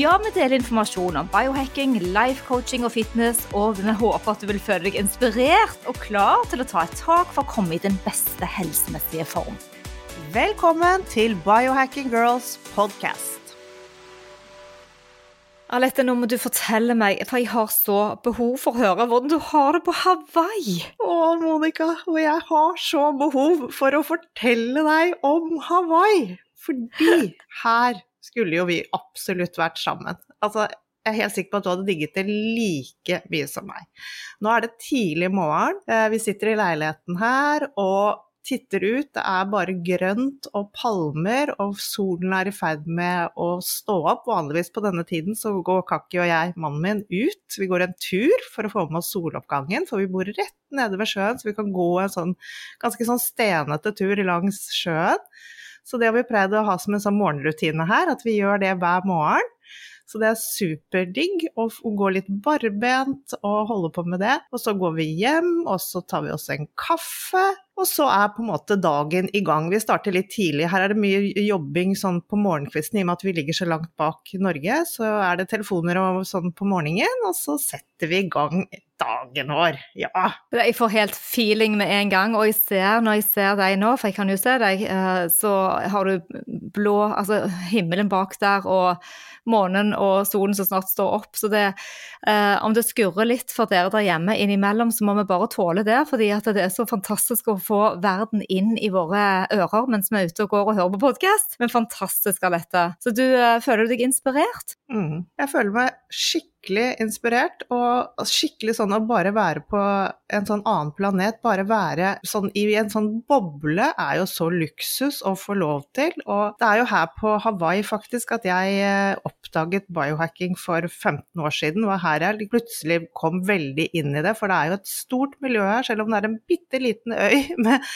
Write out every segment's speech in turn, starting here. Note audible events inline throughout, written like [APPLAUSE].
Ja, vi deler informasjon om biohacking, life coaching og fitness, og vi håper at du vil føle deg inspirert og klar til å ta et tak for å komme i den beste helsemessige form. Velkommen til Biohacking Girls podcast. Alette, nå må du fortelle meg, for jeg har så behov for å høre hvordan du har det på Hawaii. Å, Monica, og jeg har så behov for å fortelle deg om Hawaii. Fordi [LAUGHS] her skulle jo vi absolutt vært sammen. Altså, jeg er helt sikker på at du hadde digget det like mye som meg. Nå er det tidlig morgen, eh, vi sitter i leiligheten her og titter ut. Det er bare grønt og palmer, og solen er i ferd med å stå opp. Vanligvis på denne tiden så går Kakki og jeg, mannen min, ut. Vi går en tur for å få med oss soloppgangen, for vi bor rett nede ved sjøen, så vi kan gå en sånn ganske sånn stenete tur langs sjøen. Så det har vi pleid å ha som en sånn morgenrutine her, at vi gjør det hver morgen. Så det er superdigg å gå litt barbent og holde på med det. Og så går vi hjem, og så tar vi oss en kaffe. Og så er på en måte dagen i gang. Vi starter litt tidlig. Her er det mye jobbing sånn på morgenkvisten, i og med at vi ligger så langt bak Norge. Så er det telefoner og sånn på morgenen, og så setter vi i gang dagen vår. Ja. Jeg får helt feeling med en gang, og jeg ser, når jeg ser deg nå, for jeg kan jo se deg, eh, så har du blå, altså himmelen bak der, og månen og solen som snart står opp. Så det, eh, om det skurrer litt for dere der hjemme innimellom, så må vi bare tåle det, fordi at det er så fantastisk å få verden inn i våre ører mens vi er ute og går og hører på podkast. Men fantastisk Alette. Så du eh, føler du deg inspirert? Mm. Jeg føler meg skikkelig inspirert, og skikkelig sånn å bare være på en sånn annen planet, bare være sånn i en sånn boble, er jo så luksus å få lov til. Og det er jo her på Hawaii faktisk at jeg eh, oppdaget biohacking for 15 år siden, og her jeg plutselig kom veldig inn i det, for det er jo et stort miljø her, selv om det er en bitte liten øy [LAUGHS] med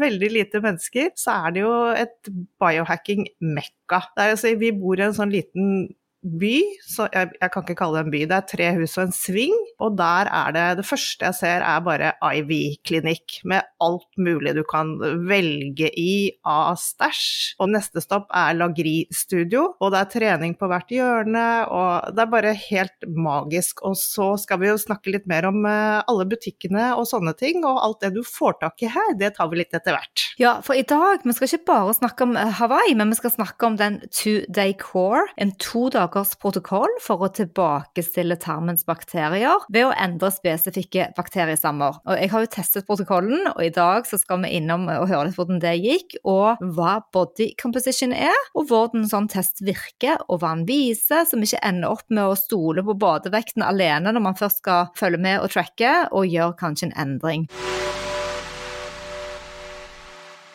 veldig lite mennesker, så er det jo et biohacking-mekka. Altså, vi bor i en sånn liten by, så jeg, jeg kan ikke kalle det en by, det er tre hus og en sving, og der er det, det første jeg ser er bare IV-klinikk, med alt mulig du kan velge i av stæsj, og neste stopp er Lagri-studio, og det er trening på hvert hjørne, og det er bare helt magisk, og så skal vi jo snakke litt mer om eh, alle butikkene og sånne ting, og alt det du får tak i her, det tar vi litt etter hvert. Ja, for i dag, vi skal ikke bare snakke om eh, Hawaii, men vi skal snakke om den two-day core, en to dagers protokoll for å tilbakestille tarmens bakterier ved å endre spesifikke bakteriestammer. Jeg har jo testet protokollen, og i dag skal vi innom og høre litt hvordan det gikk, og hva body composition er, og hvordan sånn test virker, og hva den viser, så vi ikke ender opp med å stole på badevekten alene når man først skal følge med og tracke, og gjør kanskje en endring.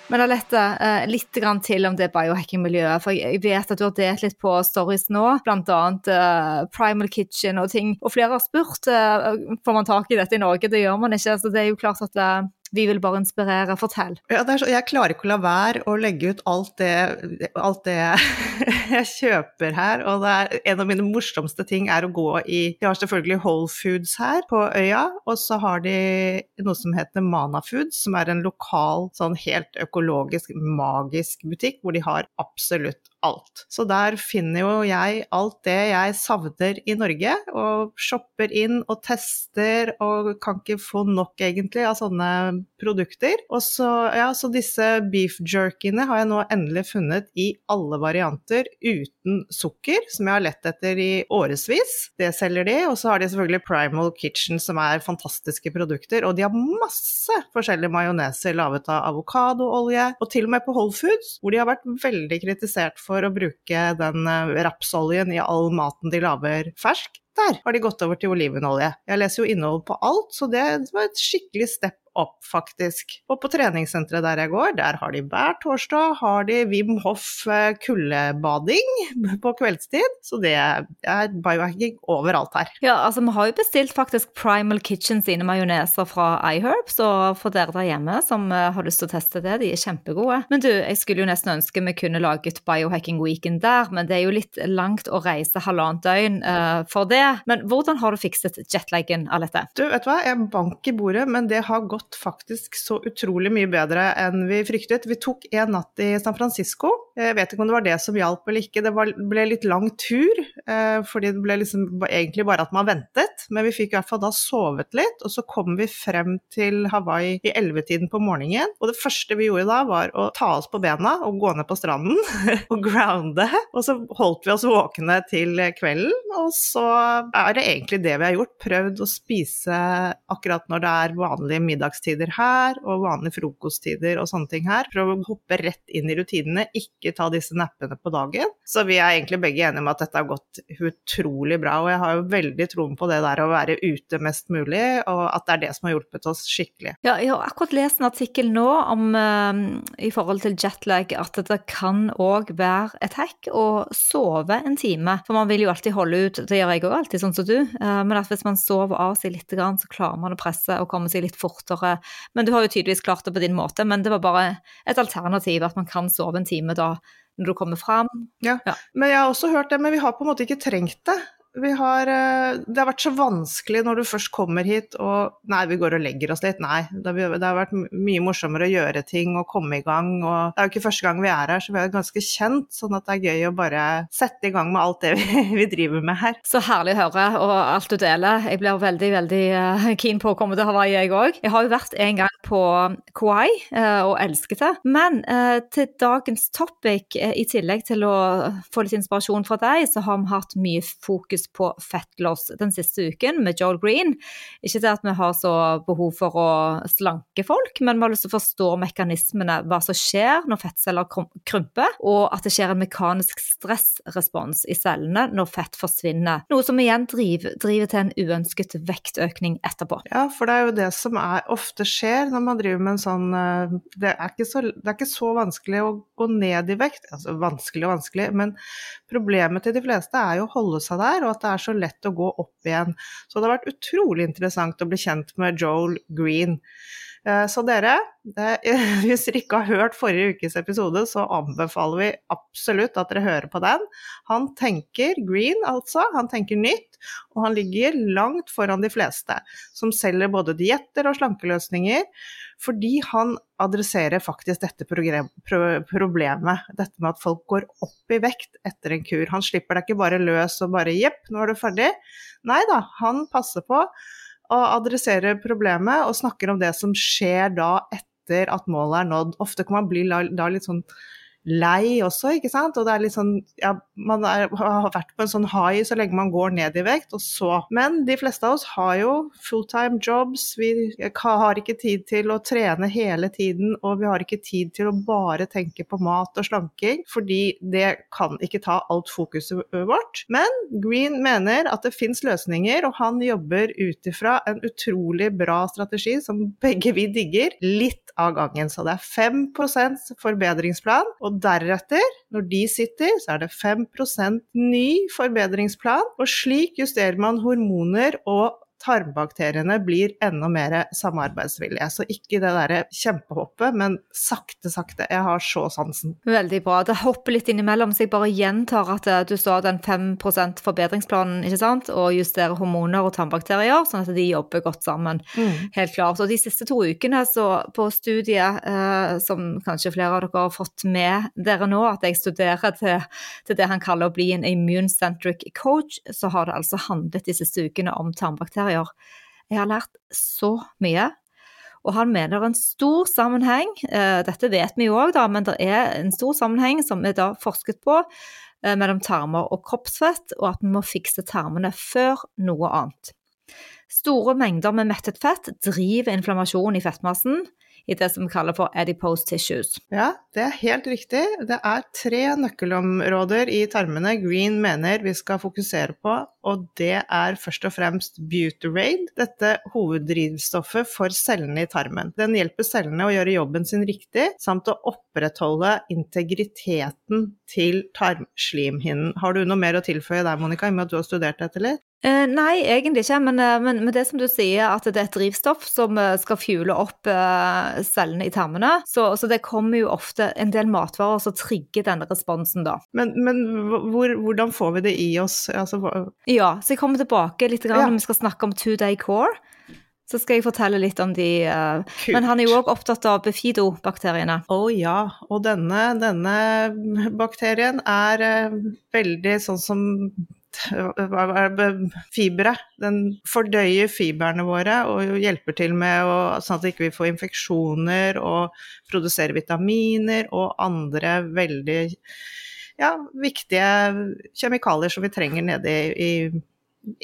Men Alette, eh, litt til om det biohacking-miljøet. For jeg vet at du har delt litt på stories nå, bl.a. Uh, Primal Kitchen og ting. Og flere har spurt eh, får man tak i dette i Norge. Det gjør man ikke. Så det er jo klart at eh, vi vil bare inspirere. Fortell. Ja, så, jeg klarer ikke å la være å legge ut alt det, alt det [LAUGHS] jeg kjøper her. Og er, en av mine morsomste ting er å gå i De har selvfølgelig Whole Foods her på øya, og så har de noe som heter Mana Foods, som er en lokal, sånn helt økologisk, magisk butikk hvor de har absolutt alt. Så der finner jo jeg alt det jeg savner i Norge, og shopper inn og tester og kan ikke få nok egentlig av sånne produkter. Og så, ja, så disse beef jerkyene har jeg nå endelig funnet i alle varianter uten sukker, som jeg har lett etter i årevis. Det selger de, og så har de selvfølgelig Primal Kitchen, som er fantastiske produkter, og de har masse forskjellige majoneser laget av avokadoolje, og til og med på Whole Foods, hvor de har vært veldig kritisert for å bruke den eh, rapsoljen i all maten de lager fersk. Der har de gått over til olivenolje. Jeg leser jo innhold på alt, så det var et skikkelig step opp, faktisk. Og på treningssenteret der jeg går, der har de hver torsdag har de Wim Hoff eh, kuldebading [LAUGHS] på kveldstid. Så det er biohacking overalt her. Ja, altså vi har jo bestilt faktisk Primal Kitchen sine majoneser fra iHerbs, og for dere der hjemme som eh, har lyst til å teste det, de er kjempegode. Men du, jeg skulle jo nesten ønske vi kunne laget Biohacking Weekend der, men det er jo litt langt å reise halvannet døgn uh, for det. Men hvordan har du fikset jetlagen, Alette? Du, vet du hva, jeg bank i bordet, men det har gått faktisk så utrolig mye bedre enn vi fryktet. Vi tok en natt i San Francisco. Jeg vet ikke om det var det som hjalp eller ikke. Det ble litt lang tur, eh, fordi det ble liksom egentlig bare at man ventet. Men vi fikk i hvert fall da sovet litt, og så kom vi frem til Hawaii i ellevetiden på morgenen. Og det første vi gjorde da, var å ta oss på bena og gå ned på stranden [LAUGHS] og grounde. Og så holdt vi oss våkne til kvelden, og så er det egentlig det vi har gjort. Prøvd å spise akkurat når det er vanlige middagstider her, og vanlige frokosttider og sånne ting her. Prøve å hoppe rett inn i rutinene, ikke ta disse nappene på dagen. Så vi er egentlig begge enige om at dette har gått utrolig bra, og jeg har jo veldig troen på det der å være ute mest mulig, og at det er det som har hjulpet oss skikkelig. Ja, jeg har akkurat lest en artikkel nå om uh, i forhold til jetlag at det kan òg være et hack å sove en time. For man vil jo alltid holde ut, det gjør jeg òg alltid, sånn som du, uh, men at hvis man sover av seg litt, så klarer man å presse og komme seg litt fortere. Men du har jo tydeligvis klart det på din måte, men det var bare et alternativ at man kan sove en time da når du kommer fram. Ja. ja. men jeg har også hørt det, men vi har på en måte ikke trengt det vi har eh, Det har vært så vanskelig når du først kommer hit og Nei, vi går og legger oss litt. Nei. Det har vært mye morsommere å gjøre ting og komme i gang. Og det er jo ikke første gang vi er her, så vi er ganske kjent. Sånn at det er gøy å bare sette i gang med alt det vi, [LAUGHS] vi driver med her. Så herlig å høre, og alt du deler. Jeg blir veldig, veldig uh, keen på å komme til Hawaii, jeg òg. Jeg har jo vært en gang på Kauai uh, og elsket det. Men til dagens topic, i tillegg til å få litt inspirasjon fra deg, så har vi hatt mye fokus på fettloss den siste uken med Joel Green. Ikke til at vi har så behov for å slanke folk, men vi har lyst til å forstå mekanismene, hva som skjer når fettceller krymper, og at det skjer en mekanisk stressrespons i cellene når fett forsvinner. Noe som igjen driver, driver til en uønsket vektøkning etterpå. Ja, for det er jo det som er, ofte skjer når man driver med en sånn eh, det er, så, det er ikke så vanskelig å gå ned i vekt. Altså vanskelig og vanskelig, men problemet til de fleste er jo å holde seg der, og at det er så lett å gå opp igjen. Så det har vært utrolig interessant å bli kjent med Joel Green. Eh, så dere, [LAUGHS] hvis dere ikke har hørt forrige ukes episode, så anbefaler vi absolutt at dere hører på den. Han tenker green, altså. Han tenker nytt, og han ligger langt foran de fleste, som selger både dietter og slankeløsninger. Fordi han adresserer faktisk dette problemet, dette med at folk går opp i vekt etter en kur. Han slipper deg ikke bare løs og bare 'jepp, nå er du ferdig'. Nei da, han passer på å adresserer problemet og snakker om det som skjer da etter at målet er nådd. Ofte kan man bli da litt sånn lei også, ikke sant. Og det er litt sånn ja, man er, har vært på en sånn high så lenge man går ned i vekt, og så Men de fleste av oss har jo fulltime jobs, vi har ikke tid til å trene hele tiden, og vi har ikke tid til å bare tenke på mat og slanking, fordi det kan ikke ta alt fokuset vårt. Men Green mener at det fins løsninger, og han jobber ut ifra en utrolig bra strategi som begge vi digger, litt av gangen. Så det er 5% forbedringsplan. og deretter, når de sitter, så er det 5% ny forbedringsplan. Og slik justerer man hormoner og tarmbakteriene blir enda mer samarbeidsvillige. Så ikke det derre kjempehoppet, men sakte, sakte. Jeg har så sansen. Veldig bra. Det hopper litt innimellom, så jeg bare gjentar at eh, du står den 5% forbedringsplanen, ikke sant, og justerer hormoner og tarmbakterier, sånn at de jobber godt sammen. Mm. Helt klart. Og de siste to ukene så på studiet, eh, som kanskje flere av dere har fått med dere nå, at jeg studerer til, til det han kaller å bli en immune-centric coach, så har det altså handlet de siste ukene om tarmbakterier. Jeg har lært så mye. Og han mener er en stor sammenheng, eh, dette vet vi jo òg, men det er en stor sammenheng som er da forsket på eh, mellom tarmer og kroppsfett, og at vi må fikse tarmene før noe annet. Store mengder med mettet fett driver inflammasjon i fettmassen i det som vi kaller for adipose tissues. Ja, det er helt riktig. Det er tre nøkkelområder i tarmene Green mener vi skal fokusere på, og det er først og fremst butyrate, dette hoveddrivstoffet for cellene i tarmen. Den hjelper cellene å gjøre jobben sin riktig, samt å opprettholde integriteten til tarmslimhinnen. Har du noe mer å tilføye der, Monica, i og med at du har studert dette litt? Eh, nei, egentlig ikke, men, eh, men, men, det som du sier, at det er et drivstoff som eh, skal fuele opp eh, cellene i tarmene, så, så, det kommer jo ofte en del matvarer som trigger denne responsen, da. Men, men hvor, hvordan får vi det i oss? Altså, ja, så jeg kommer tilbake litt grann, ja. når vi skal snakke om two day core. Så skal jeg fortelle litt om de uh, Men han er jo òg opptatt av befidobakteriene. Å oh, ja, og denne, denne bakterien er uh, veldig sånn som fibre. Den fordøyer fiberne våre og hjelper til med å, sånn at vi ikke får infeksjoner og produserer vitaminer og andre veldig ja, viktige kjemikalier som vi trenger nede i, i,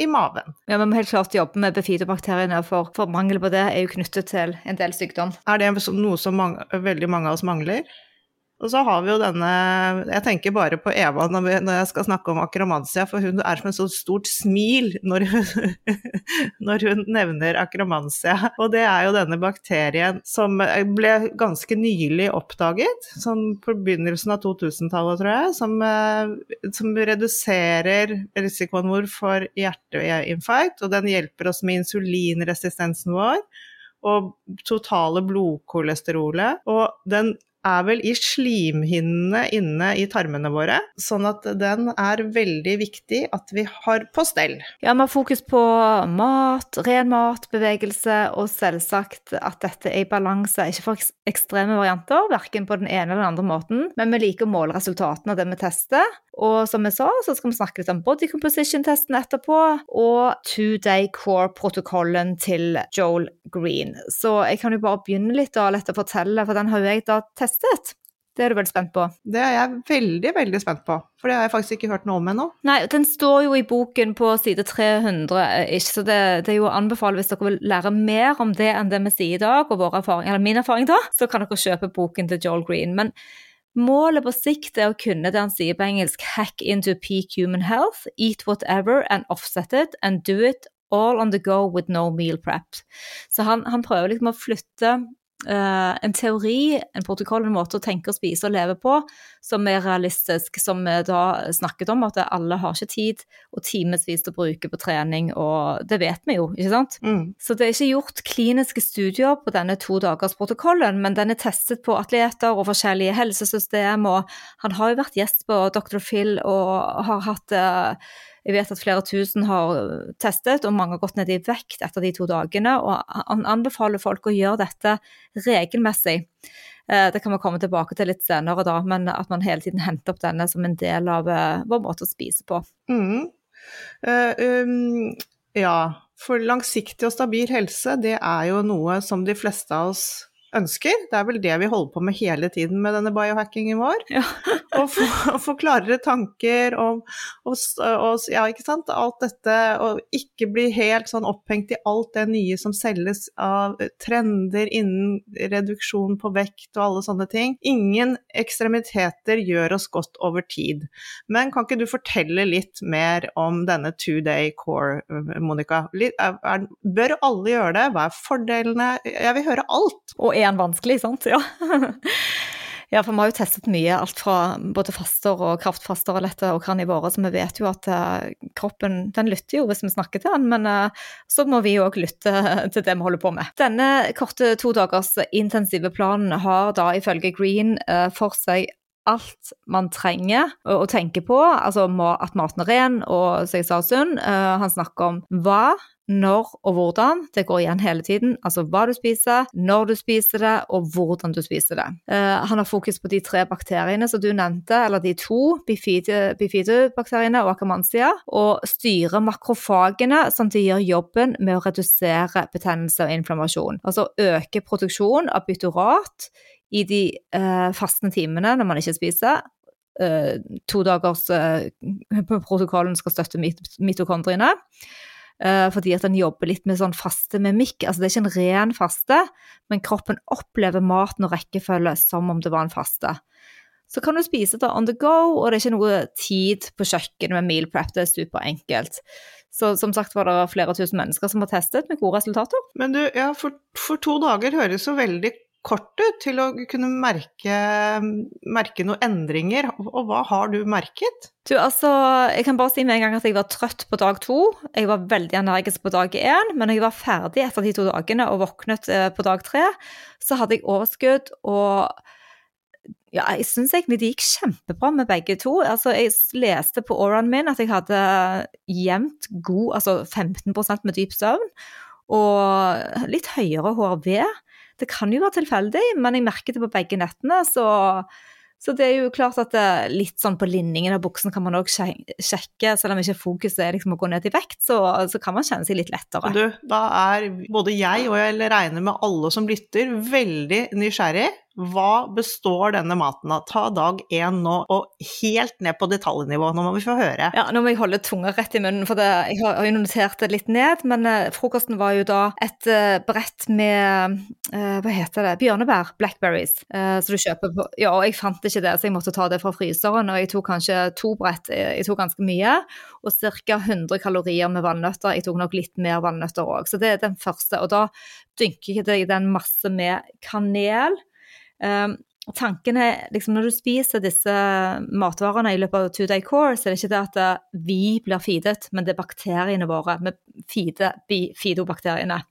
i maven. Ja, men helt klart jobbe med befidobakteriene, for, for mangel på det er jo knyttet til en del sykdom. Er det noe som mange, veldig mange av oss mangler? Og så har vi jo denne Jeg tenker bare på Eva når, vi, når jeg skal snakke om akromansia, for hun er som et så stort smil når hun, [LAUGHS] når hun nevner akromansia. Og det er jo denne bakterien som ble ganske nylig oppdaget, sånn på begynnelsen av 2000-tallet, tror jeg, som, eh, som reduserer risikoen vår for hjerteinfarkt, og den hjelper oss med insulinresistensen vår og totale blodkolesterolet. Og den er vel i slimhinnene inne i tarmene våre, sånn at den er veldig viktig at vi har på stell. Ja, vi har fokus på mat, ren mat, bevegelse, og selvsagt at dette er i balanse, ikke for ekstreme varianter, verken på den ene eller den andre måten, men vi liker å måle resultatene av det vi tester. Og som jeg sa, så skal vi snakke litt om body composition-testen etterpå, og two day core-protokollen til Joel Green. Så jeg kan jo bare begynne litt da, lett å fortelle, for den har jo jeg da testet. Det er du veldig spent på? Det er jeg veldig, veldig spent på. For det har jeg faktisk ikke hørt noe om ennå. Nei, den står jo i boken på side 300, ikke, så det, det er jo å anbefale hvis dere vil lære mer om det enn det vi sier i dag, og erfaring, eller min erfaring da, så kan dere kjøpe boken til Joel Green. Men målet på sikt er å kunne det han sier på engelsk, hack into peak human health, eat whatever and offset it, and do it all on the go with no meal prep. Så han, han prøver liksom å flytte en teori, en protokoll, en måte å tenke og spise og leve på som er realistisk, som vi da snakket om, at alle har ikke tid og timevis å bruke på trening, og det vet vi jo, ikke sant? Mm. Så det er ikke gjort kliniske studier på denne to dagers protokollen, men den er testet på atleter og forskjellige helsesystem, og han har jo vært gjest på Dr. Phil og har hatt uh, jeg vet at flere tusen har testet, og mange har gått ned i vekt etter de to dagene. Og han anbefaler folk å gjøre dette regelmessig. Eh, det kan vi komme tilbake til litt senere, da, men at man hele tiden henter opp denne som en del av eh, vår måte å spise på. Mm. Uh, um, ja, for langsiktig og stabil helse, det er jo noe som de fleste av oss ønsker. Det er vel det vi holder på med hele tiden med denne biohackingen vår. Ja. [LAUGHS] å, få, å, få, klarere tanker om og, og, ja, ikke sant? alt dette, og ikke bli helt sånn opphengt i alt det nye som selges av trender innen reduksjon på vekt og alle sånne ting. Ingen ekstremiteter gjør oss godt over tid. Men kan ikke du fortelle litt mer om denne two day core, Monica? Bør alle gjøre det? Hva er fordelene? Jeg vil høre alt. Og den vanskelig, sant? Ja. [LAUGHS] Ja, for vi har jo testet mye, alt fra både faster og kraftfaster og lette og karnivore, så vi vet jo at uh, kroppen den lytter jo hvis vi snakker til den, men uh, så må vi òg lytte [LAUGHS] til det vi holder på med. Denne korte to dagers intensive planen har da ifølge Green uh, for seg alt man trenger å, tenke på, altså at maten er ren og som jeg sa sunn. han snakker om hva når og hvordan. Det går igjen hele tiden. Altså hva du spiser, når du spiser det, og hvordan du spiser det. Uh, han har fokus på de tre bakteriene som du nevnte, eller de to, bifidobakteriene og akamansia, og styrer makrofagene som de gjør jobben med å redusere betennelse og inflammasjon. Altså øke produksjon av byturat i de uh, fastende timene når man ikke spiser, Uh, to dagers uh, protokollen skal støtte mit mitokondriene. Uh, fordi at den jobber litt med sånn faste mimikk. Altså det er ikke en ren faste, men kroppen opplever maten og rekkefølge som om det var en faste. Så kan du spise det on the go, og det er ikke noe tid på kjøkkenet med meal prep. Det er superenkelt. Så som sagt var det flere tusen mennesker som har testet med gode resultater. Men du, ja, for, for to dager høres jo veldig kort ut til å kunne merke, merke noen endringer. Og hva har du merket? Du, altså, jeg kan bare si med en gang at jeg var trøtt på dag to. Jeg var veldig energisk på dag én, men når jeg var ferdig etter de to dagene og våknet eh, på dag tre, så hadde jeg overskudd og ja, jeg syns egentlig det gikk kjempebra med begge to. Altså, jeg leste på auraen min at jeg hadde jevnt god, altså 15% med dyp søvn, og litt høyere HRV. Det kan jo være tilfeldig, men jeg merker det på begge nettene, så, så det er jo klart at det, litt sånn på linningen av buksen kan man òg sjekke, selv om ikke fokuset er liksom å gå ned i vekt, så, så, kan man kjenne seg litt lettere. Du, da er både jeg og jeg regner med alle som lytter, veldig nysgjerrig hva består denne maten av? Ta dag én nå, og helt ned på detaljnivå. Nå må vi få høre. Ja, nå må jeg holde tunga rett i munnen, for det, jeg har jo notert det litt ned. Men eh, frokosten var jo da et eh, brett med eh, hva heter det, bjørnebær, blackberries. så du kjøper på Ja, og jeg fant ikke det, så jeg måtte ta det fra fryseren. Og jeg tok kanskje to brett, jeg tok ganske mye. Og ca. 100 kalorier med valnøtter. Jeg tok nok litt mer valnøtter òg. Så det er den første. Og da dynker jeg den masse med kanel Um, tanken er liksom Når du spiser disse matvarene i løpet av two day course, er det ikke det at eh, vi blir feedet, men det er bakteriene våre. Vi feeder fidobakteriene.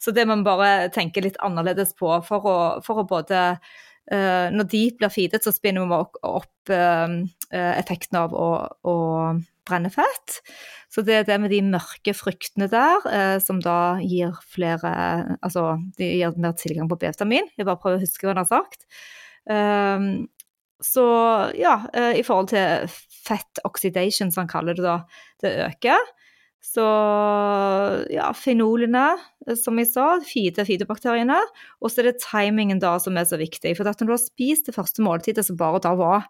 Så det må vi bare tenke litt annerledes på for å, for å både uh, Når de blir feedet, så spinner vi opp, opp uh, effekten av å, å brenne fett. Så det er det med de mørke fruktene der, eh, som da gir flere Altså, de gir mer tilgang på B-vitamin. Jeg bare prøver å huske hva han har sagt. Um, så ja, eh, i forhold til fett oxidation, som han kaller det da, det øker. Så ja, fenolene, som jeg sa, fide fidebakteriene. Og så er det timingen da som er så viktig. For at når du har spist det første måltidet som bare da var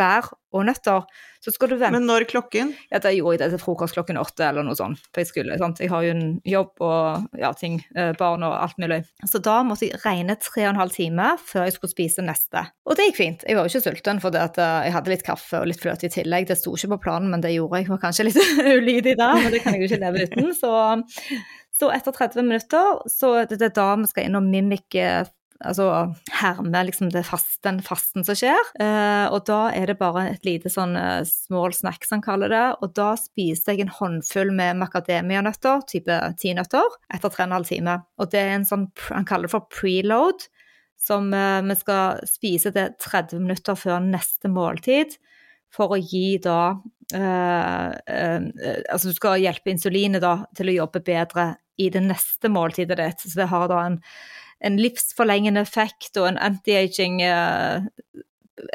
bær og nøtter, så skal du vente Men når klokken? Ja, da gjorde jeg det til frokost klokken åtte eller noe sånt. For jeg skulle, sant? Jeg har jo en jobb og ja, ting, eh, barn og alt mulig. Så da måtte jeg regne tre og en halv time før jeg skulle spise neste. Og det gikk fint. Jeg var jo ikke sulten, for eh, jeg hadde litt kaffe og litt fløte i tillegg. Det sto ikke på planen, men det gjorde jeg. Jeg var kanskje litt [LAUGHS] ulydig der, men det kan jeg jo ikke leve uten. Så, så etter 30 minutter så det er da vi skal inn og mimike altså herme liksom fast, den fasten som skjer. Uh, og da er det bare et lite sånn uh, small snack, som han kaller det. Og da spiser jeg en håndfull med macadamianøtter, type ti nøtter, etter tre og en halv time. Og det er en sånn, han kaller det for preload, som uh, vi skal spise det 30 minutter før neste måltid. For å gi da Altså du skal hjelpe insulinet da til å jobbe bedre i det neste måltidet ditt. Så det har da en en livsforlengende effekt og en anti-aging eh,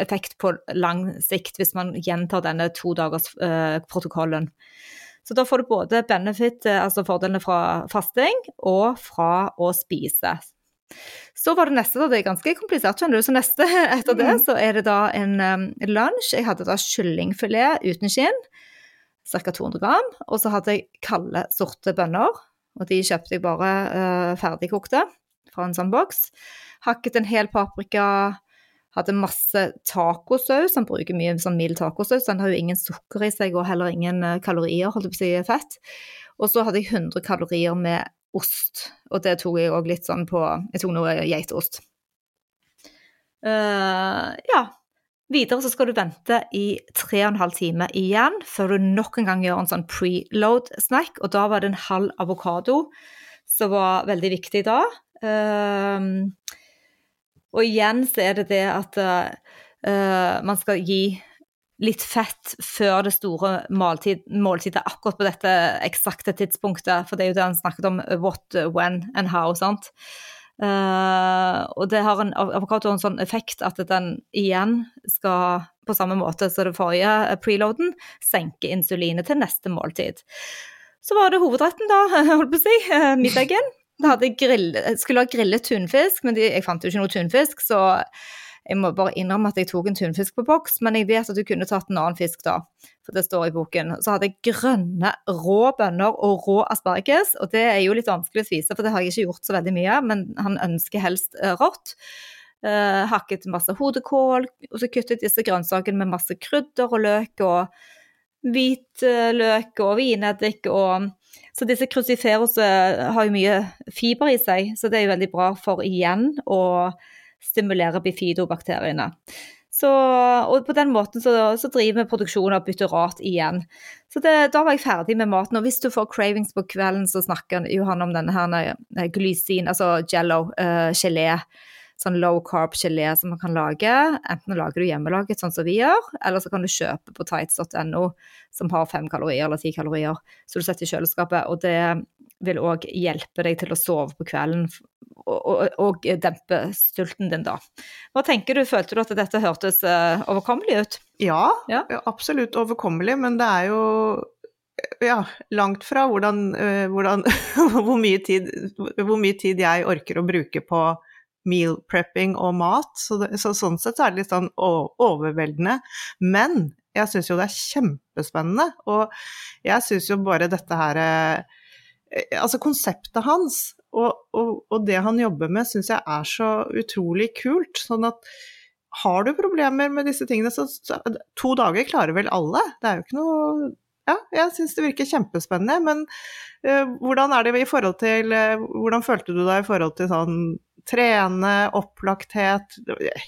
effekt på lang sikt hvis man gjentar denne todagersprotokollen. Eh, så da får du både benefit, eh, altså fordelene fra fasting, og fra å spise. Så var det neste, da. Det er ganske komplisert, skjønner du. Så neste [LAUGHS] etter det, mm. så er det da en um, lunsj. Jeg hadde da kyllingfilet uten skinn, ca. 200 gram. Og så hadde jeg kalde, sorte bønner. Og de kjøpte jeg bare uh, ferdigkokte fra en sånn boks. Hakket en hel paprika. Hadde masse tacosaus. Han bruker mye sånn mild tacosaus. Den har jo ingen sukker i seg og heller ingen eh, kalorier, holdt jeg på å si, fett. Og så hadde jeg 100 kalorier med ost, og det tok jeg òg litt sånn på Jeg tok noe geitost. Uh, ja. Videre så skal du vente i tre og en halv time igjen før du nok en gang gjør en sånn preload snack, og da var det en halv avokado som var veldig viktig da. Eh, og igjen så er det det at eh, man skal gi litt fett før det store måltid, måltidet akkurat på dette eksakte tidspunktet. For det er jo det han snakket om what, when and how, sant. Uh, og det har en avokado en sånn effekt at den igjen skal, på samme måte som det forrige preloaden, senke insulinet til neste måltid. Så var det hovedretten, da, [LAUGHS] holdt på å si, middagen. Jeg skulle ha grillet tunfisk, men de, jeg fant jo ikke noe tunfisk, så jeg må bare innrømme at jeg tok en tunfisk på boks, men jeg vet at du kunne tatt en annen fisk da, for det står i boken. Så hadde jeg grønne rå bønner og rå asparges, og det er jo litt vanskelig å spise, for det har jeg ikke gjort så veldig mye, men han ønsker helst uh, rått. Eh, hakket masse hodekål, og så kuttet disse grønnsakene med masse krydder og løk og hvitløk og vineddik og så disse cruciferos har jo mye fiber i seg, så det er jo veldig bra for igjen å stimulere bifidobakteriene. Så, og på den måten så, så driver vi produksjon av butyrat igjen. Så det, da var jeg ferdig med maten. Og hvis du får cravings på kvelden, så snakker Johan om denne her eh, glysin, altså jello, uh, gelé. Sånn low carb gelé som man kan lage. Enten lager du hjemmelaget, sånn som vi gjør, eller så kan du kjøpe på tights.no, som har fem kalorier eller ti kalorier, så du setter i kjøleskapet. Og det vil òg hjelpe deg til å sove på kvelden og, og, og, dempe stulten din, da. Hva tenker du, følte du at dette hørtes uh, overkommelig ut? Ja, ja, absolutt overkommelig, men det er jo ja, langt fra hvordan, uh, hvordan [LAUGHS] hvor, mye tid, hvor, mye tid, jeg orker å bruke på meal prepping og mat. Så, det, så sånn sett så er det litt sånn overveldende. Men jeg syns jo det er kjempespennende, og jeg syns jo bare dette her uh, Altså konseptet hans og, og, og, det han jobber med, syns jeg er så utrolig kult. Sånn at har du problemer med disse tingene, så, så to dager klarer vel alle. Det er jo ikke noe Ja, jeg syns det virker kjempespennende, men uh, hvordan er det i forhold til uh, Hvordan følte du deg i forhold til sånn trene, opplagthet.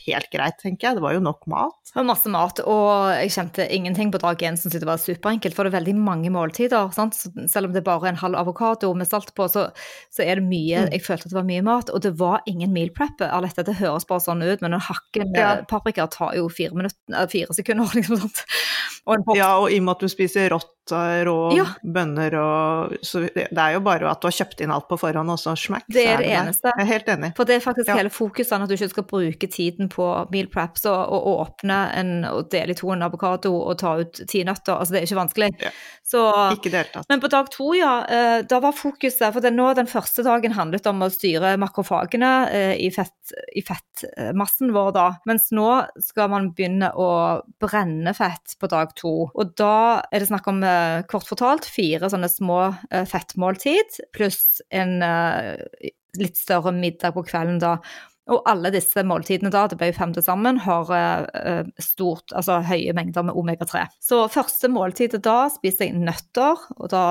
Helt greit, tenker jeg. Det var jo nok mat. Det var masse mat, og jeg kjente ingenting på dag én som det var superenkelt. For det er veldig mange måltider. Sant? Selv om det er bare en halv avokado med salt på, så, så, er det mye mm. Jeg følte at det var mye mat. Og det var ingen meal prep. Alette, det høres bare sånn ut, men en hakke ja. paprika tar jo fire, minutter, fire sekunder, [LAUGHS] liksom. sånt. Og ja, og i og med at du spiser rått rå ja. bønner og Så det er jo bare at du har kjøpt inn alt på forhånd, og så smack, det er, er det, eneste. Jeg er helt enig. For det er faktisk ja. hele fokuset, at du ikke skal bruke tiden på meal preps og, og åpne en, og dele i to en avokado og ta ut ti nøtter. Altså, det er ikke vanskelig. Ja. Så, ikke deltatt. Men på dag to, ja, eh, da var fokuset For det, nå den første dagen handlet om å styre makrofagene eh, i, fett, i fettmassen vår, da. Mens nå skal man begynne å brenne fett på dag to. Og da er det snakk om, eh, kort fortalt, fire sånne små fettmåltid pluss en litt større middag på kvelden da. Og alle disse måltidene da, det ble fem til sammen, har stort, altså høye mengder med omega-3. Så første måltidet da spiser jeg nøtter, og da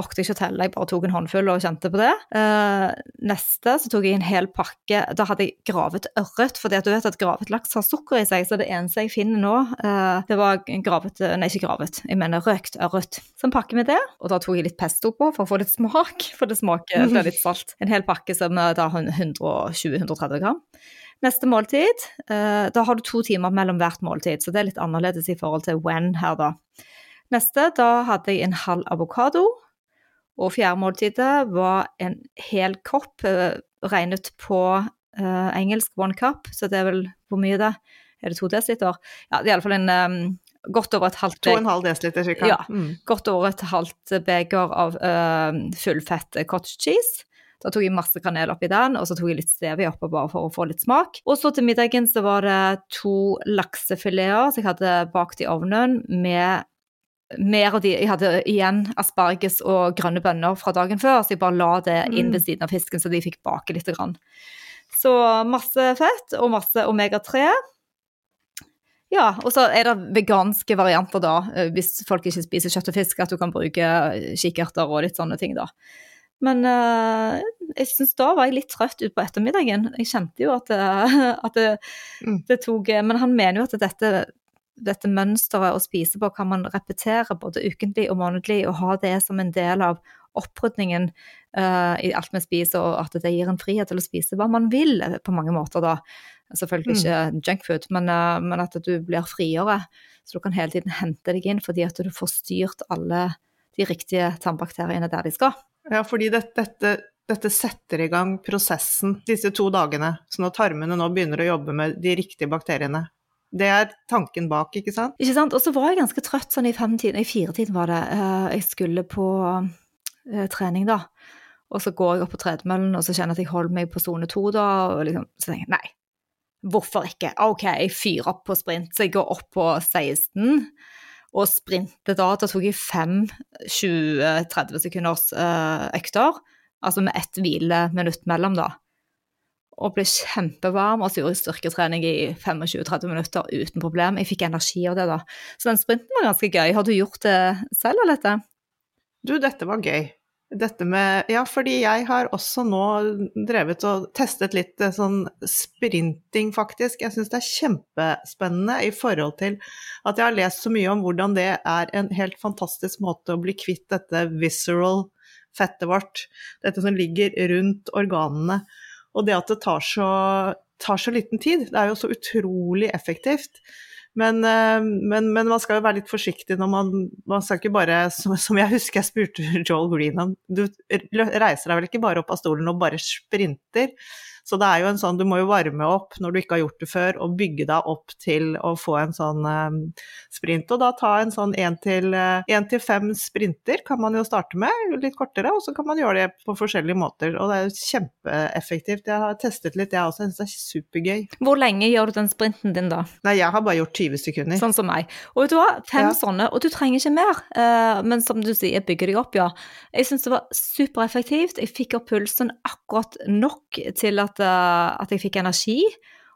orket ikke å telle, jeg bare tok en håndfull og kjente på det. Uh, neste så tok jeg en hel pakke Da hadde jeg gravet ørret, for du vet at gravet laks har sukker i seg, så det eneste jeg finner nå, uh, det var gravet Nei, ikke gravet, jeg mener røkt ørret. Så en pakke med det, og da tok jeg litt pesto på for å få litt smak, [LAUGHS] for det smaker det er litt salt. En hel pakke som da har 120-130 gram. Neste måltid, uh, da har du to timer mellom hvert måltid, så det er litt annerledes i forhold til when her, da. Neste, da hadde jeg en halv avokado, og fjerde måltidet var en hel kopp, uh, regnet på uh, engelsk one cup, så det er vel hvor mye det er? det to desiliter? Ja, det er iallfall en um, godt over et halvt To og en halv desiliter cirka. Ja, mm. godt over et halvt beger av uh, fullfett cottage cheese. Da tok jeg masse kanel oppi den, og så tok jeg litt stevia oppå bare for å få litt smak. Og så til middagen så var det to laksefileter som jeg hadde bakt i ovnen med mer av de Jeg hadde igjen asparges og grønne bønner fra dagen før, så jeg bare la det inn ved mm. siden av fisken, så de fikk bake litt. Grann. Så masse fett og masse omega-3. Ja, og så er det veganske varianter, da, eh, hvis folk ikke spiser kjøtt og fisk, at du kan bruke kikkerter og litt sånne ting, da. Men uh, jeg synes da var jeg litt trøtt utpå ettermiddagen. Jeg kjente jo at, det, [LAUGHS] at det, Mm. det tok Men han mener jo at dette, dette mønsteret å spise på kan man repetere både ukentlig og månedlig, og ha det som en del av opprydningen uh, i alt vi spiser, og at det gir en frihet til å spise hva man vil, eh, på mange måter da. Selvfølgelig ikke junkfood, men, eh, men at du blir friere. Så du kan hele tiden hente deg inn fordi at du får styrt alle de riktige tarmbakteriene der de skal. Ja, fordi det, dette, dette setter i gang prosessen disse to dagene, så når tarmene nå begynner å jobbe med de riktige bakteriene. Det er tanken bak, ikke sant? Ikke sant? Og så var jeg ganske trøtt sånn i femtiden, i firetiden var det. Eh, Jeg skulle på eh, trening da. Og så går jeg opp på tredemøllen, og så kjenner jeg at jeg holder meg på sone to da, og liksom, så tenker jeg nei, hvorfor ikke? Ok, jeg fyrer opp på sprint, så jeg går opp på 16, og sprintet da, da tok jeg fem 20-30 sekunders eh, økter, altså med ett hvileminutt mellom da. Og ble kjempevarm, og så gjorde jeg styrketrening i 25-30 minutter uten problem. Jeg fikk energi av det da. Så den sprinten var ganske gøy. Har du gjort det selv, Alette? Du, dette var gøy. Dette med Ja, fordi jeg har også nå drevet og testet litt eh, sånn sprinting, faktisk. Jeg syns det er kjempespennende i forhold til at jeg har lest så mye om hvordan det er en helt fantastisk måte å bli kvitt dette visceral fettet vårt. Dette som ligger rundt organene. Og det at det tar så, tar så liten tid. Det er jo så utrolig effektivt. Men, eh, men, men, man skal jo være litt forsiktig når man Man skal ikke bare, som, som jeg husker jeg spurte [LAUGHS] Joel Greenham du reiser deg vel ikke bare opp av stolen og bare sprinter? Så det er jo en sånn, du må jo varme opp når du ikke har gjort det før, og bygge deg opp til å få en sånn um, sprint. Og da ta en sånn én til, uh, til fem sprinter kan man jo starte med, litt kortere, og så kan man gjøre det på forskjellige måter. Og det er jo kjempeeffektivt. Jeg har testet litt, jeg også, jeg syns det er supergøy. Hvor lenge gjør du den sprinten din da? Nei, jeg har bare gjort 20 sekunder. Sånn som meg. Og vet du hva, fem Ja. sånne, og du trenger ikke mer. Eh, men som du sier, bygger deg opp, ja. Jeg syns det var supereffektivt. Jeg fikk opp pulsen akkurat nok til at, eh, at jeg fikk energi.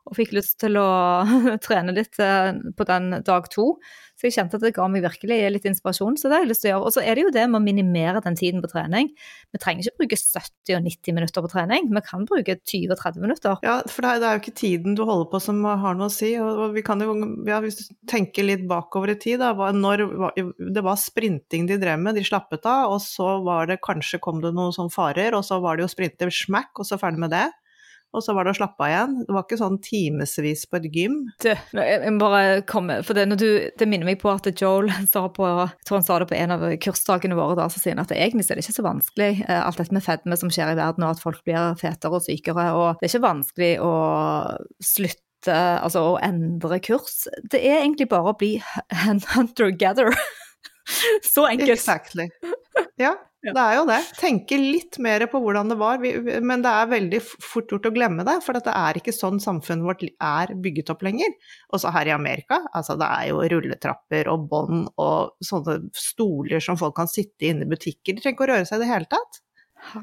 Og fikk lyst til å [LAUGHS] trene litt eh, på den dag to. Så jeg kjente at det ga meg virkelig litt inspirasjon. Så det har jeg lyst til å gjøre. Og så er det jo det med å minimere den tiden på trening. Vi trenger ikke bruke 70 og 90 minutter på trening. Vi kan bruke 20-30 minutter. Ja, for det er, jo ikke tiden du holder på som har noe å si. Og vi kan jo, ja, hvis du tenker litt bakover i tid, da, når det var sprinting de drev med, de slappet av, og så var det kanskje kom det noen sånne farer, og så var det jo sprinte smack, og så ferdig med det. Og så var det å slappe av igjen. Det var ikke sånn timevis på et gym. Du, jeg må bare komme, for det, når du, det minner meg på at Joel [LAUGHS] sa på jeg tror han sa det på en av kursdagene våre, da, så sier han at egentlig er det ikke så vanskelig, eh, alt dette med fedme som skjer i verden, og at folk blir fetere og sykere, og det er ikke vanskelig å slutte, altså å endre kurs. Det er egentlig bare å bli [LAUGHS] hunter-gatherer. [LAUGHS] Så enkelt. Exactly. Ja, det er jo det. Tenke litt mer på hvordan det var, men det er veldig fort gjort å glemme det, for det er ikke sånn samfunnet vårt er bygget opp lenger. Også her i Amerika, altså det er jo rulletrapper og bånd og sånne stoler som folk kan sitte inne i butikker. De trenger ikke å røre seg i det hele tatt.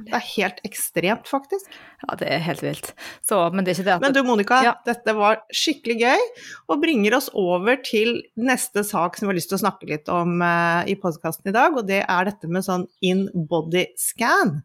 Det er helt ekstremt, faktisk. Ja, det er helt vilt. Så, men det er ikke det at Men du Monica, Ja. dette var skikkelig gøy, og bringer oss over til neste sak som vi har lyst til å snakke litt om uh, i podkasten i dag, og det er dette med sånn in body scan.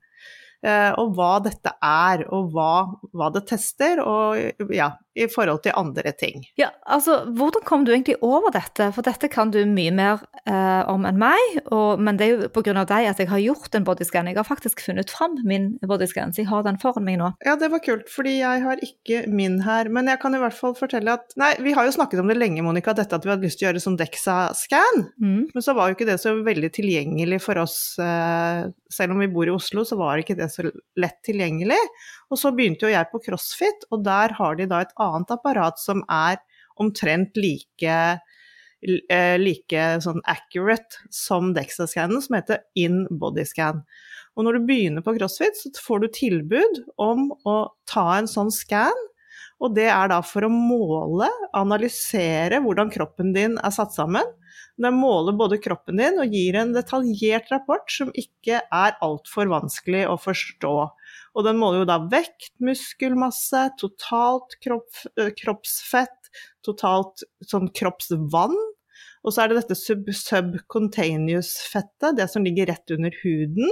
Eh, og hva dette er, og hva, hva det tester, og ja, i forhold til andre ting. Ja, altså, hvordan kom du egentlig over dette? For dette kan du mye mer eh, om enn meg, og, men det er jo av deg at jeg har gjort en bodyscan. Jeg har faktisk funnet fram min bodyscan, så jeg har den foran meg nå. Ja, det var kult, fordi jeg har ikke min her. Men jeg kan i hvert fall fortelle at Nei, vi har jo snakket om det lenge, Monica, dette at vi hadde lyst til å gjøre sånn DEXA-scan. Mm. Men så var jo ikke det så veldig tilgjengelig for oss, eh, selv om vi bor i Oslo, så var ikke det så lett tilgjengelig. Og så begynte jo jeg på CrossFit, og der har de da et annet apparat som er omtrent like eh, like sånn accurate som DEXA-scannen, som heter in body scan. Og når du begynner på CrossFit, så får du tilbud om å ta en sånn scan, og det er da for å måle, analysere hvordan kroppen din er satt sammen. Den måler både kroppen din og gir en detaljert rapport som ikke er altfor vanskelig å forstå. Og den måler jo da vekt, muskelmasse, totalt kropp, kroppsfett, totalt sånn kroppsvann. Og så er det dette sub subcutaneous-fettet, det som ligger rett under huden.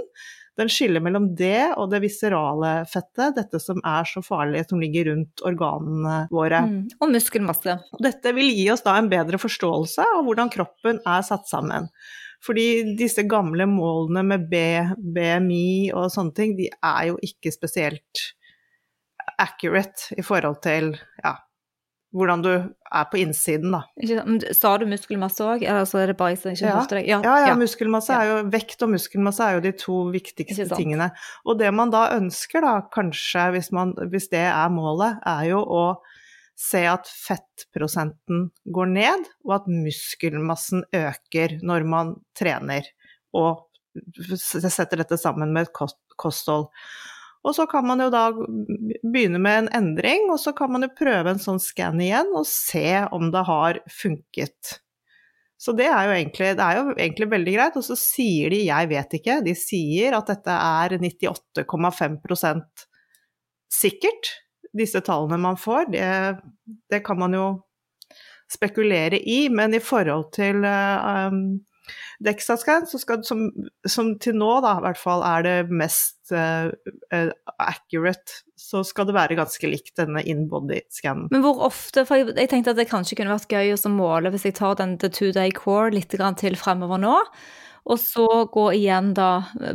Den skiller mellom det og det viserale fettet, dette som er så farlig, som ligger rundt organene våre. Mm. Og muskelmasse. Dette vil gi oss da en bedre forståelse av hvordan kroppen er satt sammen. Fordi disse gamle målene med B, BMI og sånne ting, de er jo ikke spesielt accurate i forhold til ja, hvordan du er på innsiden, da. Sa du muskelmasse òg, eller så er det bare jeg som ikke Ja. hørte deg? Ja, ja, muskelmasse er jo, vekt og muskelmasse er jo de to viktigste tingene. Og det man da ønsker, da, kanskje, hvis, man, hvis det er målet, er jo å se at fettprosenten går ned, og at muskelmassen øker når man trener, og setter dette sammen med et kosthold. Og så kan man jo da begynne med en endring, og så kan man jo prøve en sånn skann igjen og se om det har funket. Så det er jo egentlig, det er jo egentlig veldig greit. Og så sier de, jeg vet ikke, de sier at dette er 98,5% sikkert. Disse tallene man får, det, det kan man jo spekulere i, men i forhold til uh, um, Dexascan, som, som til nå da, i hvert fall er det mest uh, accurate, så skal det være ganske likt denne in-body-scannen. Men hvor ofte, for jeg, jeg tenkte at det kanskje kunne vært gøy å måle hvis jeg tar den The Two Day Core litt til fremover nå, og så gå igjen da,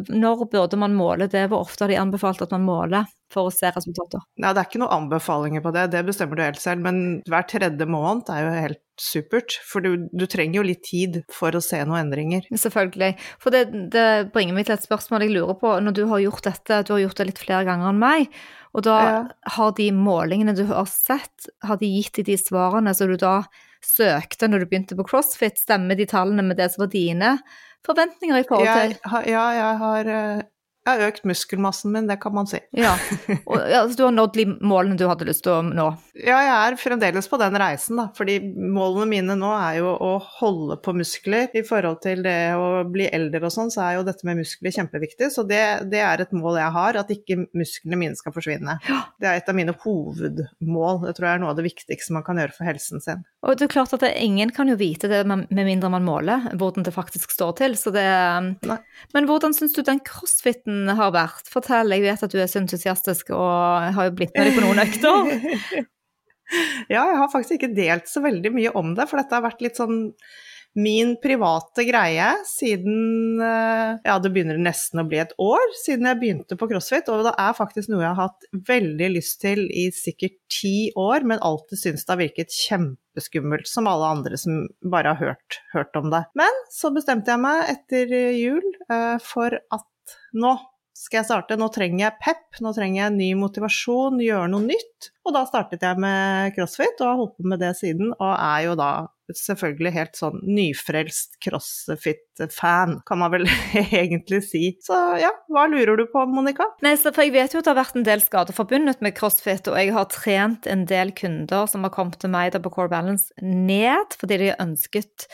når burde man måle det, hvor ofte har de anbefalt at man måler for å se resultater? Nei, det er ikke noen anbefalinger på det, det bestemmer du helt selv, men hver tredje måned er jo helt supert, for du, du trenger jo litt tid for å se noen endringer. Selvfølgelig. For det, det bringer meg til et spørsmål jeg lurer på. Når du har gjort dette, du har gjort det litt flere ganger enn meg, og da Ja. har de målingene du har sett, har de gitt deg de svarene som du da søkte når du begynte på CrossFit, stemmer de tallene med det som var dine forventninger i forhold til? Jeg, ja, jeg har, eh, jeg har økt muskelmassen min, det kan man si. Ja. [LAUGHS] Og, ja, altså, du har nådd de målene du hadde lyst til å nå. Ja, jeg er fremdeles på den reisen, da, fordi målene mine nå er jo å holde på muskler. I forhold til det å bli eldre og sånn, så er jo dette med muskler kjempeviktig. Så det, det er et mål jeg har, at ikke musklene mine skal forsvinne. Det er et av mine hovedmål. Det tror jeg er noe av det viktigste man kan gjøre for helsen sin. Og det er klart at det, ingen kan jo vite det med mindre man måler hvordan det faktisk står til. Så det, Nei. men hvordan syns du den crossfiten har vært? Fortell, jeg vet at du er så entusiastisk og har jo blitt med deg på noen økter. [LAUGHS] Ja, jeg har faktisk ikke delt så veldig mye om det, for dette har vært litt sånn min private greie siden eh, Ja, det begynner nesten å bli et år siden jeg begynte på CrossFit, og det er faktisk noe jeg har hatt veldig lyst til i sikkert ti år, men alltid syntes det har virket kjempeskummelt, som alle andre som bare har hørt, hørt om det. Men så bestemte jeg meg etter jul eh, for at nå skal jeg starte, nå trenger jeg pep, nå trenger jeg ny motivasjon, gjøre noe nytt. Og da startet jeg med crossfit, og har holdt på med det siden, og er jo da selvfølgelig helt sånn nyfrelst crossfit-fan, kan man vel [LAUGHS] egentlig si. Så ja, hva lurer du på, Monica? Nei, for Jeg vet jo at det har vært en del skader forbundet med crossfit, og jeg har trent en del kunder som har kommet til meg på Core Balance ned fordi de har ønsket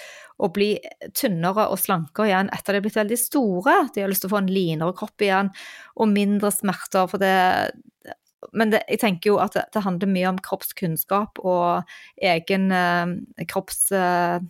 å bli tynnere og slankere igjen etter de har blitt veldig store. De har lyst til å få en linere kropp igjen og mindre smerter. for det men det, jeg tenker jo at det, det handler mye om kroppskunnskap og egen eh, kropps eh.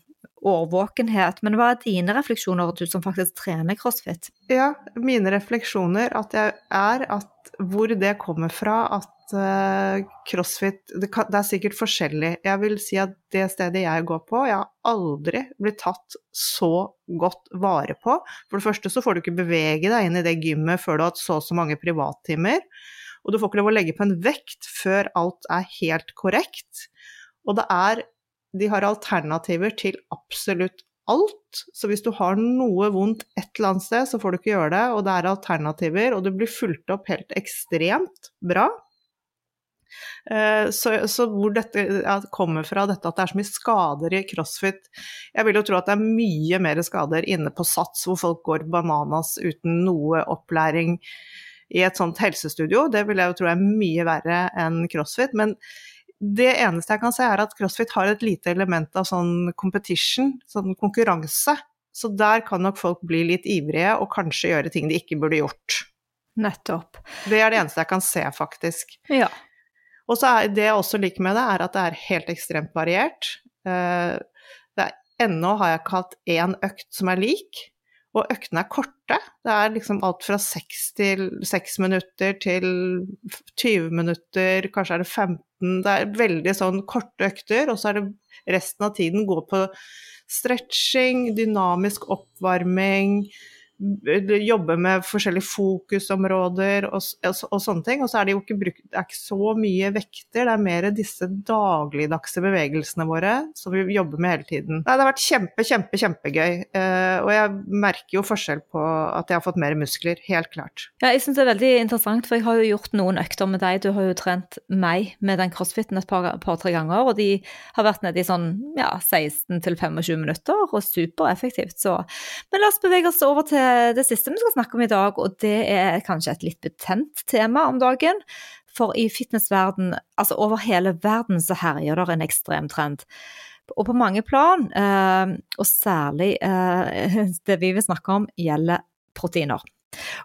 Men hva er dine refleksjoner, du som faktisk trener crossfit? Ja, mine refleksjoner at jeg er at hvor det kommer fra at eh, crossfit det, kan, det er sikkert forskjellig. Jeg vil si at det stedet jeg går på, jeg har aldri blitt tatt så godt vare på. For det første så får du ikke bevege deg inn i det gymmet før du har hatt så og så mange privattimer. Og du får ikke lov å legge på en vekt før alt er helt korrekt. Og det er De har alternativer til absolutt alt. Så hvis du har noe vondt et eller annet sted, så får du ikke gjøre det, og det er alternativer, og du blir fulgt opp helt ekstremt bra. Eh, Så, så hvor dette kommer fra, dette at det er så mye skader i crossfit Jeg vil jo tro at det er mye mer skader inne på Sats, hvor folk går bananas uten noe opplæring i et sånt helsestudio. Det vil jeg jo tro er mye verre enn crossfit. Men det eneste jeg kan se, er at crossfit har et lite element av sånn competition, sånn konkurranse. Så der kan nok folk bli litt ivrige og kanskje gjøre ting de ikke burde gjort. Nettopp. Det er det eneste jeg kan se, faktisk. Ja. Og så er det jeg også liker med det, er at det er helt ekstremt variert. Eh, Det er, ennå har jeg ikke hatt én økt som er lik. Og øktene er korte. Det er liksom alt fra 6 til 6 minutter til 20 minutter, kanskje er det 15. Det er veldig sånn korte økter, og så er det resten av tiden gå på stretching, dynamisk oppvarming, jobbe med forskjellige fokusområder og, og, og, sånne ting. Og så er det jo ikke, brukt, det ikke så mye vekter, det er mer disse dagligdagse bevegelsene våre som vi jobber med hele tiden. Nei, det har vært kjempe, kjempe, kjempegøy. Eh, og jeg merker jo forskjell på at jeg har fått mer muskler, helt klart. Ja, jeg syns det er veldig interessant, for jeg har jo gjort noen økter med deg. Du har jo trent meg med den crossfiten et par-tre par, ganger, og de har vært nede i sånn ja, 16 25 minutter, og supereffektivt. Så Men la oss bevege oss over til det siste vi skal snakke om i dag, og det er kanskje et litt betent tema om dagen. For i fitnessverden, altså over hele verden, så herjer det en ekstrem trend. Og på mange plan, eh, og særlig eh, [LAUGHS] det vi vil snakke om, gjelder proteiner.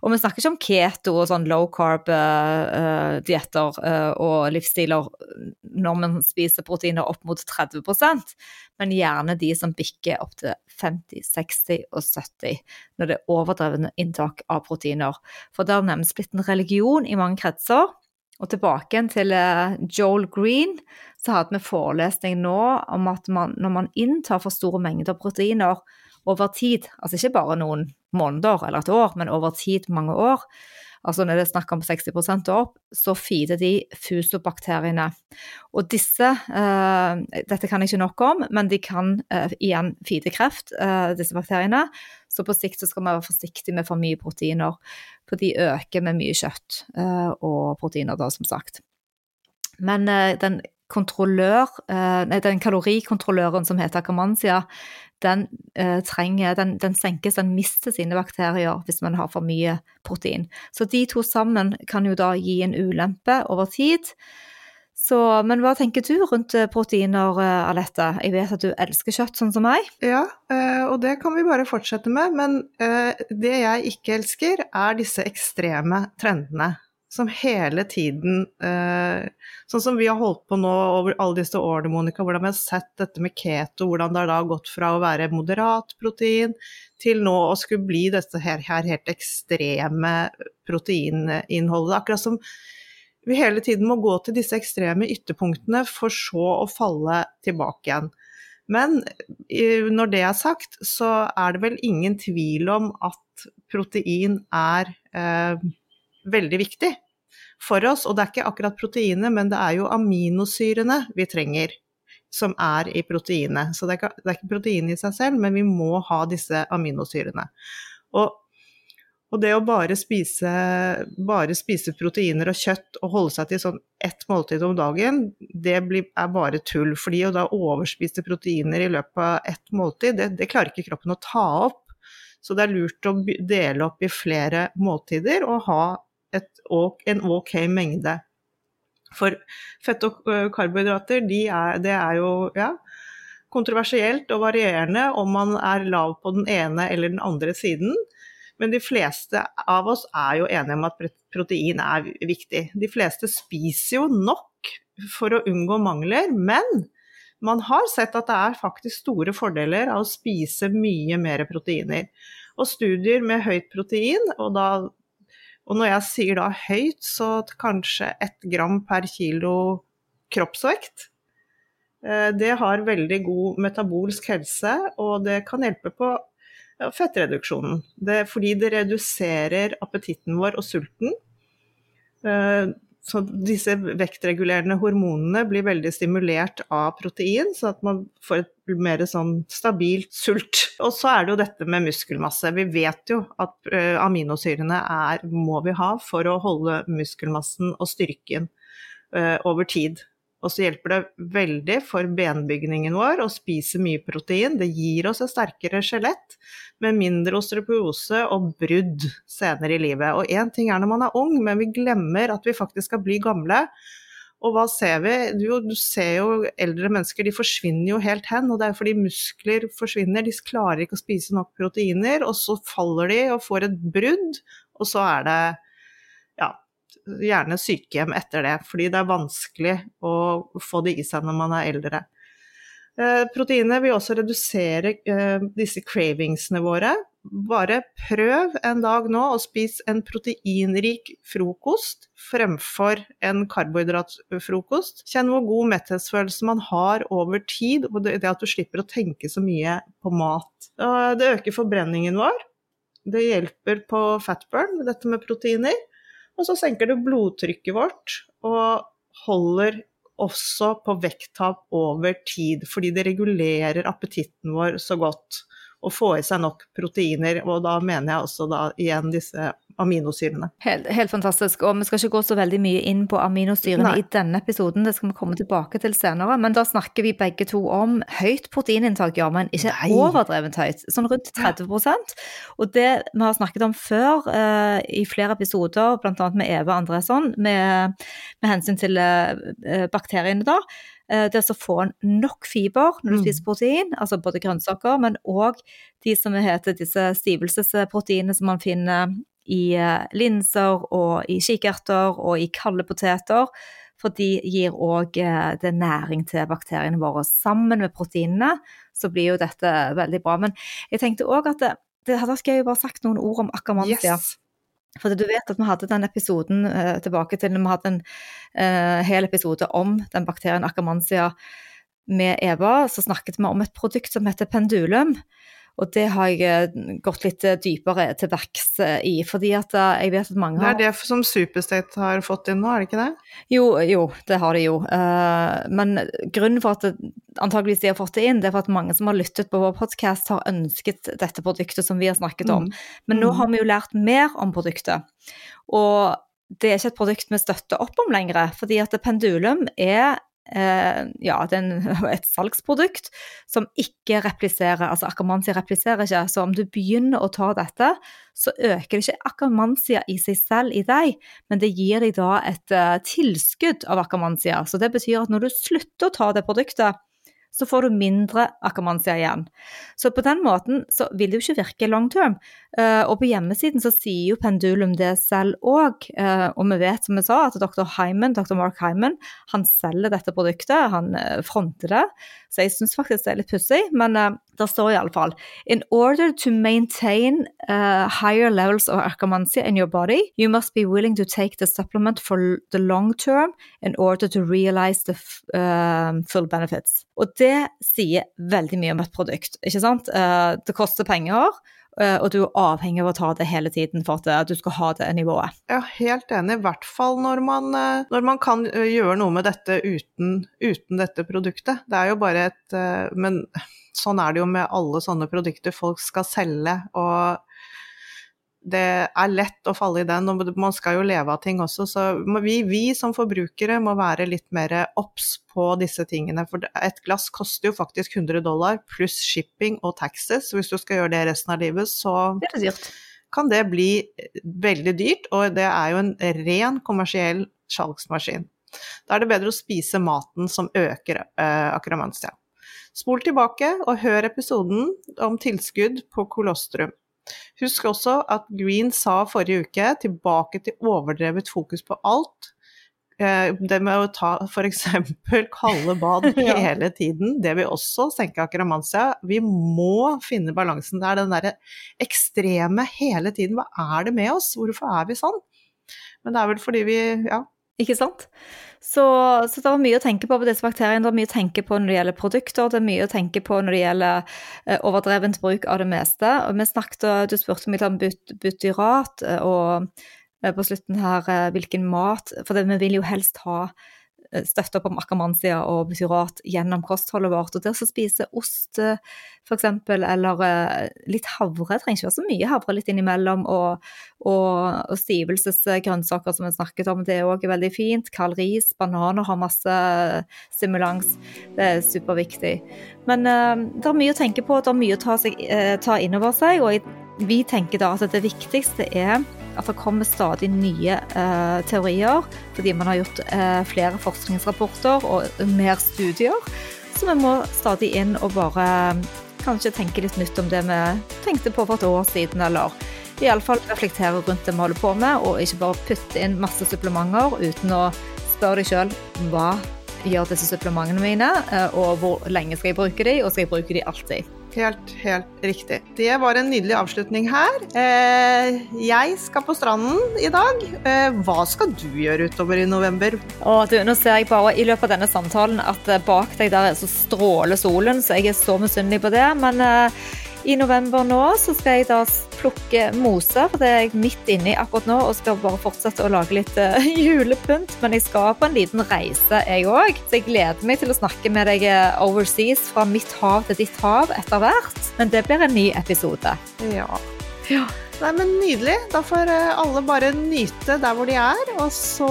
Og vi snakker ikke om keto og sånn low carb-dietter uh, uh, og livsstiler når man spiser proteiner opp mot 30% men gjerne de som bikker opp til 50, 60 og 70 når det er overdrevne inntak av proteiner. For det har nemlig blitt en religion i mange kretser. Og tilbake til Joel Green, så hadde vi forelesning nå om at man, når man inntar for store mengder proteiner over tid, altså ikke bare noen måneder eller et år, men over tid, mange år, altså når det er snakk om 60 og opp, så feeder de fusobakteriene. Og disse eh, Dette kan jeg ikke nok om, men de kan eh, igjen feede kreft, eh, disse bakteriene. Så på sikt så skal vi være forsiktig med for mye proteiner, for de øker med mye kjøtt og proteiner, da, som sagt. Men den kontrollør, nei, den kalorikontrolløren som heter Akamansia, den eh, trenger, den, den, senkes, den mister sine bakterier hvis man har for mye protein. Så de to sammen kan jo da gi en ulempe over tid. Så, men hva tenker du rundt eh, proteiner, eh, Alette? Jeg vet at du elsker kjøtt, sånn som meg. Ja, eh, og det kan vi bare fortsette med. Men det jeg ikke elsker, er disse ekstreme trendene som hele tiden eh, Sånn som vi har holdt på nå over alle disse årene, Monica, hvordan vi har sett dette med keto, hvordan det har da gått fra å være moderat protein til nå å skulle bli dette her, her helt ekstreme proteininnholdet. Akkurat som vi hele tiden må gå til disse ekstreme ytterpunktene for så å falle tilbake igjen. Men når det er sagt, så er det vel ingen tvil om at protein er eh, veldig viktig for oss. Og det er ikke akkurat proteinet, men det er jo aminosyrene vi trenger som er i proteinet. Så det er, ikke, det ikke proteinet i seg selv, men vi må ha disse aminosyrene. Og, og det å bare spise, bare spise, proteiner og kjøtt og holde seg til sånn ett måltid om dagen, det blir, er bare tull. Fordi å da overspise proteiner i løpet av ett måltid, det, det klarer ikke kroppen å ta opp. Så det er lurt å dele opp i flere måltider og ha et, en ok mengde. For fett og karbohydrater, de er, det er jo ja, kontroversielt og varierende om man er lav på den ene eller den andre siden. Men de fleste av oss er jo enige om at protein er viktig. De fleste spiser jo nok for å unngå mangler, men man har sett at det er faktisk store fordeler av å spise mye mer proteiner. Og studier med høyt protein, og da og når jeg sier da høyt, så kanskje ett gram per kilo kroppsvekt. Eh, det har veldig god metabolsk helse, og det kan hjelpe på fettreduksjonen. Det, fordi det reduserer appetitten vår og sulten. Eh, så disse vektregulerende hormonene blir veldig stimulert av protein, så at man får et mer sånn stabilt sult. Og så er det jo dette med muskelmasse. Vi vet jo at uh, aminosyrene er, må vi ha for å holde muskelmassen og styrken uh, over tid. Og så hjelper det veldig for benbygningen vår å spise mye protein. Det gir oss et sterkere skjelett med mindre osteoporose og brudd senere i livet. Og én ting er når man er ung, men vi glemmer at vi faktisk skal bli gamle. Og hva ser vi? Du, du, ser jo eldre mennesker, de forsvinner jo helt hen. Og det er fordi muskler forsvinner, de klarer ikke å spise nok proteiner. Og så faller de og får et brudd, og så er det gjerne sykehjem etter det, fordi det er vanskelig å få det i seg når man er eldre. Eh, proteinet vil også redusere eh, disse cravingsene våre, bare prøv en dag nå å spise en proteinrik frokost fremfor en karbohydratfrokost. Kjenn hvor god metthetsfølelse man har over tid, og det at du slipper å tenke så mye på mat. Det øker forbrenningen vår. Det hjelper på fatburn, dette med proteiner. Og så senker det blodtrykket vårt, og holder også på vekttap over tid, fordi det regulerer appetitten vår så godt å få i seg nok proteiner, og da mener jeg også da igjen disse aminosyrene. Helt, helt fantastisk, og vi skal ikke gå så veldig mye inn på aminosyrene Nei. i denne episoden, det skal vi komme tilbake til senere, men da snakker vi begge to om høyt proteininntak, ja, men ikke Nei. overdrevent høyt, sånn rundt 30% og det vi har snakket om før eh, i flere episoder, annet med Eva Andresson, med, med hensyn til eh, bakteriene da, eh, det er å få en nok fiber når du Mm. spiser protein, altså både grønnsaker, men òg de som heter disse stivelsesproteinene som man finner i eh, linser og i kikerter og i kalde poteter. For de gir òg det næring til bakteriene våre. Sammen med proteinene så blir jo dette veldig bra. Men jeg tenkte òg at det, det hadde vært jeg jo bare sagt noen ord om akkermansia. Yes. For du vet at vi hadde den episoden eh, tilbake til når vi hadde en eh, hel episode om den bakterien akkermansia med Eva, så snakket vi om et produkt som heter pendulum. Og det har jeg eh, gått litt eh, dypere til verks eh, i, fordi at jeg vet at mange Det har er det som Superstate har fått inn nå, er det ikke det? Jo, jo, det har de jo. Men grunnen for at det, antageligvis de har fått det inn, det er for at mange som har lyttet på vår podkast, har ønsket dette produktet som vi har snakket om. Mm. Men nå Mm. har vi jo lært mer om produktet. Og det er ikke et produkt vi støtter opp om lenger, fordi at pendulum er eh, ja, det er [LAUGHS] et salgsprodukt som ikke repliserer, altså akkermansia repliserer ikke. Så om du begynner å ta dette, så øker det ikke akkermansia i seg selv i deg, men det gir deg da et eh, tilskudd av akkermansia. Så det betyr at når du slutter å ta det produktet, så får du mindre akkermansia igjen. Så på den måten så vil det jo ikke virke long term. Eh, og på hjemmesiden så sier jo Pendulum det selv òg, og vi vet som vi sa at dr. Hyman, dr. Mark Hyman han selger dette produktet, han eh, fronter det. Så jeg syns faktisk det er litt pussig, men der står iallfall In order to maintain uh, higher levels of akkermansia in your body, you must be willing to take the supplement for the long term in order to realize the um, full benefits. Og det sier veldig mye om et produkt, ikke sant? Uh, det koster penger, uh, og du er avhengig av å ta det hele tiden for at uh, du skal ha det nivået. Ja, helt enig. I hvert fall når man, eh, når man kan eh, gjøre noe med dette uten, uten dette produktet. Det er jo bare et eh, Men sånn er det jo med alle sånne produkter folk skal selge. og det er lett å falle i den, og man skal jo leve av ting også. Så vi, vi som forbrukere må være litt mer obs på disse tingene. For et glass koster jo faktisk 100 dollar pluss shipping og taxes. Hvis du skal gjøre det resten av livet, så Det kan det bli veldig dyrt, og det er jo en ren kommersiell salgsmaskin. Da er det bedre å spise maten som øker eh, akromansia. Spol tilbake og hør episoden om tilskudd på kolostrum. Husk også at Green sa forrige uke tilbake til overdrevet fokus på alt. Eh, Det med å ta f.eks. [LAUGHS] kalde bad [LAUGHS] hele tiden, det vil også senke akromansia. Vi må finne balansen. Det er den derre ekstreme hele tiden. Hva er det med oss? Hvorfor er vi sånn? Men det er vel fordi vi ja, Ikke sant? Så, så det er mye å tenke på på disse bakteriene. Det er mye å tenke på når det gjelder produkter, det er mye å tenke på når det gjelder eh, overdrevent bruk av det meste. Og vi snakket, Du spurte meg om but, butyrat eh, og eh, på slutten her hvilken mat For det, vi vil jo helst ha støtte opp om akamansia og butyrat gjennom kostholdet vårt. Og det å spise ost eh, f.eks., eller eh, litt havre, trenger ikke være så mye havre litt innimellom, og, og, og stivelsesgrønnsaker som vi snakket om, det er òg veldig fint. Kald ris, bananer har masse stimulans. Det er superviktig. Men eh, det er mye å tenke på, det er mye å ta, seg, eh, ta inn over seg, og vi tenker da at det viktigste er at det kommer stadig nye eh, teorier, fordi man har gjort eh, flere forskningsrapporter og mer studier. Så vi må stadig inn og bare kanskje tenke litt nytt om det vi tenkte på for et år siden, eller iallfall reflektere rundt det vi holder på med, og ikke bare putte inn masse supplementer uten å spørre deg sjøl hva gjør disse supplementene mine, eh, og hvor lenge skal jeg bruke dem, og skal jeg bruke dem alltid. Helt, helt riktig. Det var en nydelig avslutning her. Eh, jeg skal på stranden i dag. Eh, hva skal du gjøre utover i november? Åh, du, nå ser jeg bare i løpet av denne samtalen at eh, bak deg der så stråler solen, så jeg er så misunnelig på det. Men i november nå så skal jeg da plukke mose, for det er jeg midt inni akkurat nå, og skal bare fortsette å lage litt [LAUGHS] uh, julepynt. Men jeg skal på en liten reise, jeg òg. Så jeg gleder meg til å snakke med deg eh, overseas fra mitt hav til ditt hav etter hvert. Men det blir en ny episode. Ja. Nei, men nydelig. Da får eh, alle bare nyte der hvor de er, og så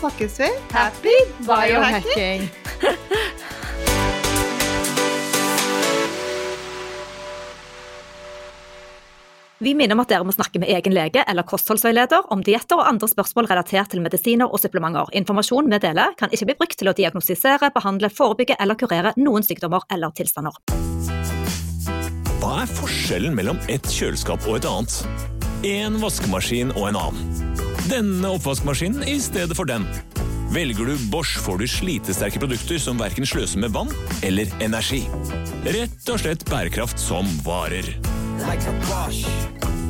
snakkes vi. Happy biohacking! [LAUGHS] Vi minner om at dere må snakke med egen lege eller kostholdsveileder om dietter og andre spørsmål relatert til medisiner og supplementer. Informasjon vi deler, kan ikke bli brukt til å diagnostisere, behandle, forebygge eller kurere noen sykdommer eller tilstander. Hva er forskjellen mellom et kjøleskap og et annet? En vaskemaskin og en annen. Denne oppvaskmaskinen i stedet for den. Velger du Bosch, får du slitesterke produkter som verken sløser med vann eller energi. Rett og slett bærekraft som varer. like a Bosch.